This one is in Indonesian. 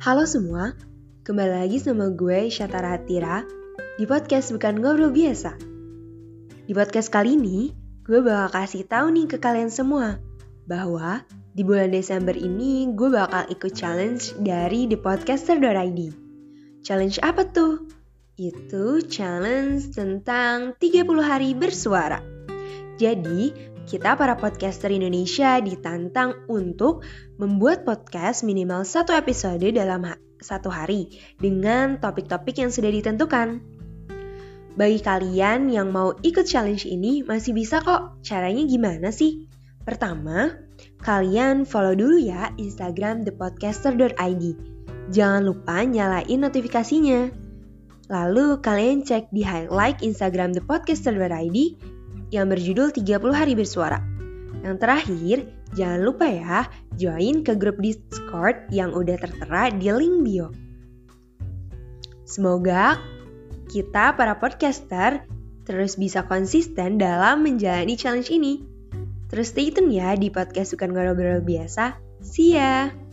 Halo semua, kembali lagi sama gue Syatara Hatira di podcast Bukan Ngobrol Biasa. Di podcast kali ini, gue bakal kasih tahu nih ke kalian semua bahwa di bulan Desember ini gue bakal ikut challenge dari thepodcaster.id. Challenge apa tuh? Itu challenge tentang 30 hari bersuara. Jadi, kita para podcaster Indonesia ditantang untuk membuat podcast minimal satu episode dalam satu hari dengan topik-topik yang sudah ditentukan. Bagi kalian yang mau ikut challenge ini masih bisa kok. Caranya gimana sih? Pertama, kalian follow dulu ya Instagram thepodcaster.id. Jangan lupa nyalain notifikasinya. Lalu kalian cek di highlight Instagram thepodcaster.id yang berjudul 30 hari bersuara. Yang terakhir, jangan lupa ya join ke grup Discord yang udah tertera di link bio. Semoga kita para podcaster terus bisa konsisten dalam menjalani challenge ini. Terus stay tune ya di podcast Bukan Ngobrol Biasa. See ya!